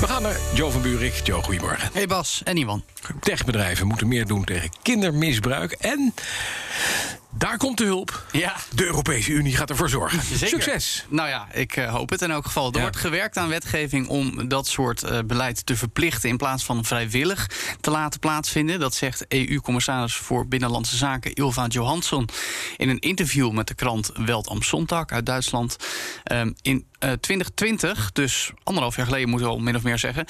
We gaan naar Joe van Buurik. Joe, goedemorgen. Hey Bas en Iwan. Techbedrijven moeten meer doen tegen kindermisbruik. En daar komt de hulp. Ja. De Europese Unie gaat ervoor zorgen. Zeker. Succes. Nou ja, ik uh, hoop het in elk geval. Er Ja. wordt gewerkt aan wetgeving om dat soort uh, beleid te verplichten... in plaats van vrijwillig te laten plaatsvinden. Dat zegt EU-commissaris voor Binnenlandse Zaken Ilva Johansson... in een interview met de krant Welt am Sonntag uit Duitsland. Um, in uh, 2020, dus anderhalf jaar geleden moeten we al min of meer zeggen...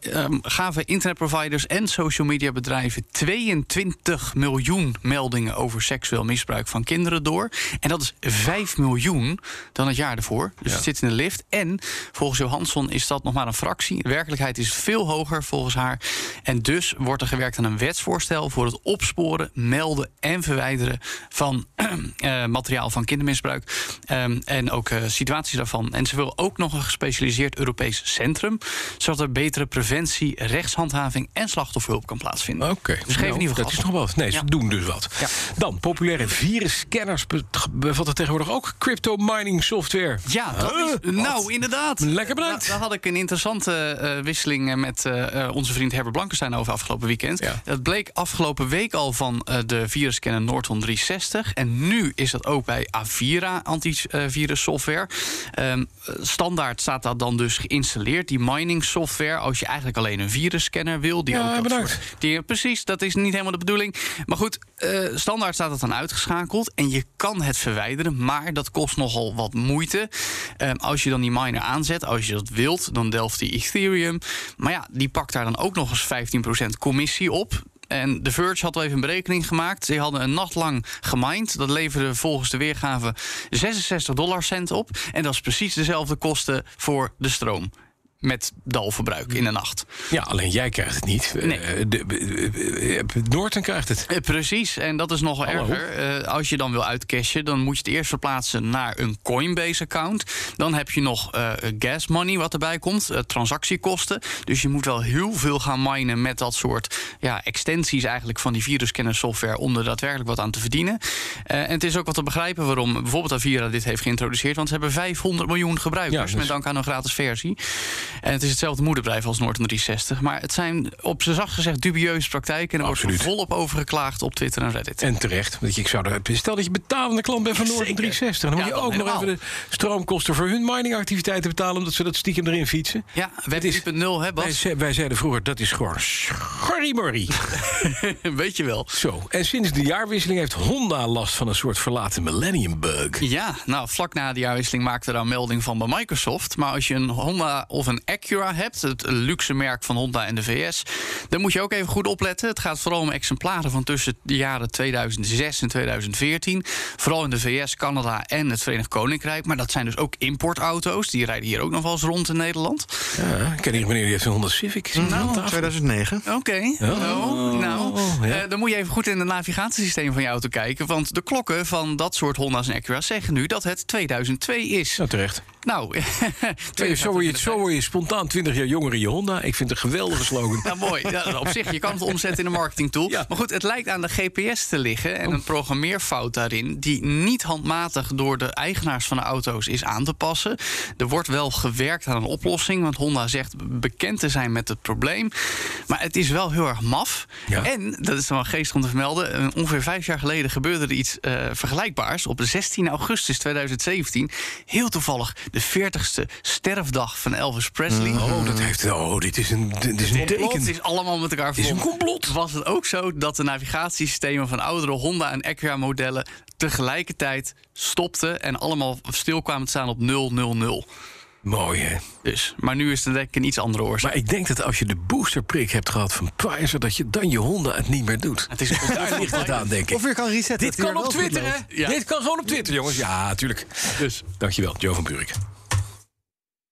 um, gaven internetproviders en social media bedrijven... 22 miljoen meldingen over seksueel misbruik van kinderen door. En dat is 5 miljoen dan het jaar ervoor. Dus Ja. het zit in de lift. En volgens Johansson is dat nog maar een fractie. De werkelijkheid is veel hoger volgens haar. En dus wordt er gewerkt aan een wetsvoorstel voor het opsporen, melden en verwijderen van uh, materiaal van kindermisbruik. Um, en ook uh, situaties daarvan. En ze wil ook nog een gespecialiseerd Europees centrum, zodat er betere preventie, rechtshandhaving en slachtofferhulp kan plaatsvinden. Oké, Dus geef nou, dat is nog wat. Nee, ze doen dus wat. Ja. Dan, populaire virusscanners be- bevatten tegenwoordig ook crypto mining software. Ja, dat is, Huh? nou inderdaad. Lekker bedankt. Nou, daar had ik een interessante eh, wisseling eh, met eh, eh, onze vriend Herbert Blankenstein over afgelopen weekend. Ja. Dat bleek afgelopen week al van eh, de virusscanner Norton 360. En nu is dat ook bij Avira antivirus software. Ehm, standaard staat dat dan dus geïnstalleerd, die mining software. Als je eigenlijk alleen een virusscanner wil. Die Ja, ook dat bedankt. soort dingen- precies, dat is niet helemaal de bedoeling. Maar goed, eh, standaard staat het dan En je kan het verwijderen, maar dat kost nogal wat moeite. Ehm, als je dan die miner aanzet, als je dat wilt, dan delft die Ethereum. Maar ja, die pakt daar dan ook nog eens 15% commissie op. En The Verge had al even een berekening gemaakt. Ze hadden een nacht lang gemined. Dat leverde volgens de weergave 66 dollar cent op. En dat is precies dezelfde kosten voor de stroom. Met dalverbruik in de nacht. Ja, alleen jij krijgt het niet. Nee. Eh, de, eh, eh, Noorten krijgt het. Precies, en dat is nog erger. Als je dan wil uitcashen, dan moet je het eerst verplaatsen naar een Coinbase-account. Dan heb je nog gas money wat erbij komt, transactiekosten. Dus je moet wel heel veel gaan minen met dat soort ja, extensies eigenlijk van die virusscanner software om er daadwerkelijk wat aan te verdienen. En het is ook wat te begrijpen waarom bijvoorbeeld Avira dit heeft geïntroduceerd. Want ze hebben 500 miljoen gebruikers Ja, dus- met dank aan een gratis versie. En het is hetzelfde moederbedrijf als Norton 360. Maar het zijn op z'n zacht gezegd dubieuze praktijken. En er wordt volop over geklaagd op Twitter en Reddit. En terecht. Want ik zou er, stel dat je betalende klant bent van Zeker. 360. Dan moet Ja, je dan ook nog even de stroomkosten voor hun miningactiviteiten betalen. Omdat ze dat stiekem erin fietsen. Ja, Web is- 3.0, hè Wij, Bas? ze- wij zeiden vroeger dat is gewoon schorrimorrie. Weet je wel. Zo. En sinds de jaarwisseling heeft Honda last van een soort verlaten millennium bug. Ja, nou, vlak na de jaarwisseling maakte daar melding van bij Microsoft. Maar als je een Honda of een Acura hebt, het luxe merk van Honda en de VS... dan moet je ook even goed opletten. Het gaat vooral om exemplaren van tussen de jaren 2006 en 2014. Vooral in de VS, Canada en het Verenigd Koninkrijk. Maar dat zijn dus ook importauto's. Die rijden hier ook nog wel eens rond in Nederland. Ja, ik ken hier meneer die heeft een Honda Civic. Tafel? 2009. Oké. Oh, nou, ja. eh, dan moet je even goed in het navigatiesysteem van je auto kijken. Want de klokken van dat soort Honda's en Acura's zeggen nu dat het 2002 is. Nou, terecht. Nou, zo, word je, zo word je spontaan 20 jaar jonger in je Honda. Ik vind het een geweldige slogan. Nou, mooi. Ja, op zich, je kan het omzetten in een marketingtool. Ja. Maar goed, het lijkt aan de GPS te liggen en een programmeerfout daarin... die niet handmatig door de eigenaars van de auto's is aan te passen. Er wordt wel gewerkt aan een oplossing, want Honda zegt bekend te zijn met het probleem. Maar het is wel heel erg maf. Ja. En, dat is wel geestig om te vermelden... ongeveer vijf jaar geleden gebeurde er iets eh, vergelijkbaars. Op 16 augustus 2017, heel toevallig de 40ste sterfdag van Elvis Presley... Oh, dat heeft, oh dit is een, dit is een complot teken. is allemaal met elkaar is een verbonden. complot. Was het ook zo dat de navigatiesystemen van oudere Honda en Acura modellen tegelijkertijd stopten en allemaal stil kwamen te staan op 000? Mooi, hè? Dus, maar nu is het denk ik een iets andere oorzaak. Maar ik denk dat als je de boosterprik hebt gehad van Pfizer... dat je dan je Honda het niet meer doet. Het is Daar ligt het aan, denk ik. Of je kan resetten. Dit kan weer op Twitter, hè? Ja. Dit kan gewoon op Twitter, jongens. Ja, tuurlijk. Dus, dankjewel, Joe van Buurik.